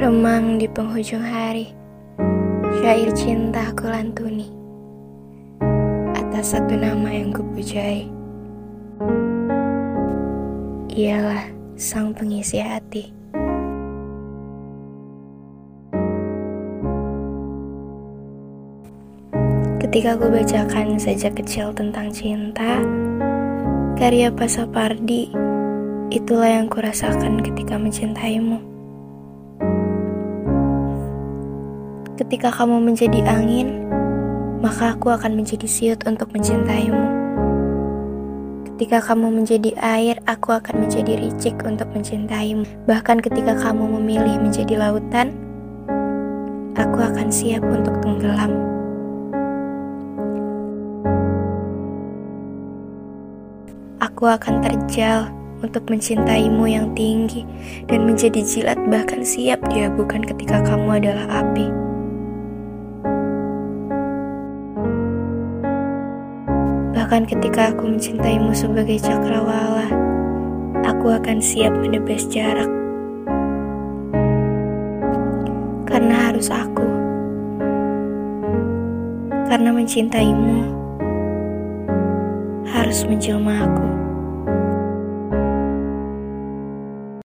Remang di penghujung hari, syair cinta aku lantuni atas satu nama yang kupujai. Ialah sang pengisi hati. Ketika aku bacakan sejak kecil tentang cinta, karya Pasapardi, itulah yang kurasakan ketika mencintaimu. Ketika kamu menjadi angin, maka aku akan menjadi siut untuk mencintaimu. Ketika kamu menjadi air, aku akan menjadi ricik untuk mencintaimu. Bahkan ketika kamu memilih menjadi lautan, aku akan siap untuk tenggelam. Aku akan terjal untuk mencintaimu yang tinggi dan menjadi jilat bahkan siap diabukan ketika kamu adalah api. Bahkan ketika aku mencintaimu sebagai cakrawala, aku akan siap menebas jarak. Karena harus aku. Karena mencintaimu harus menjelma aku.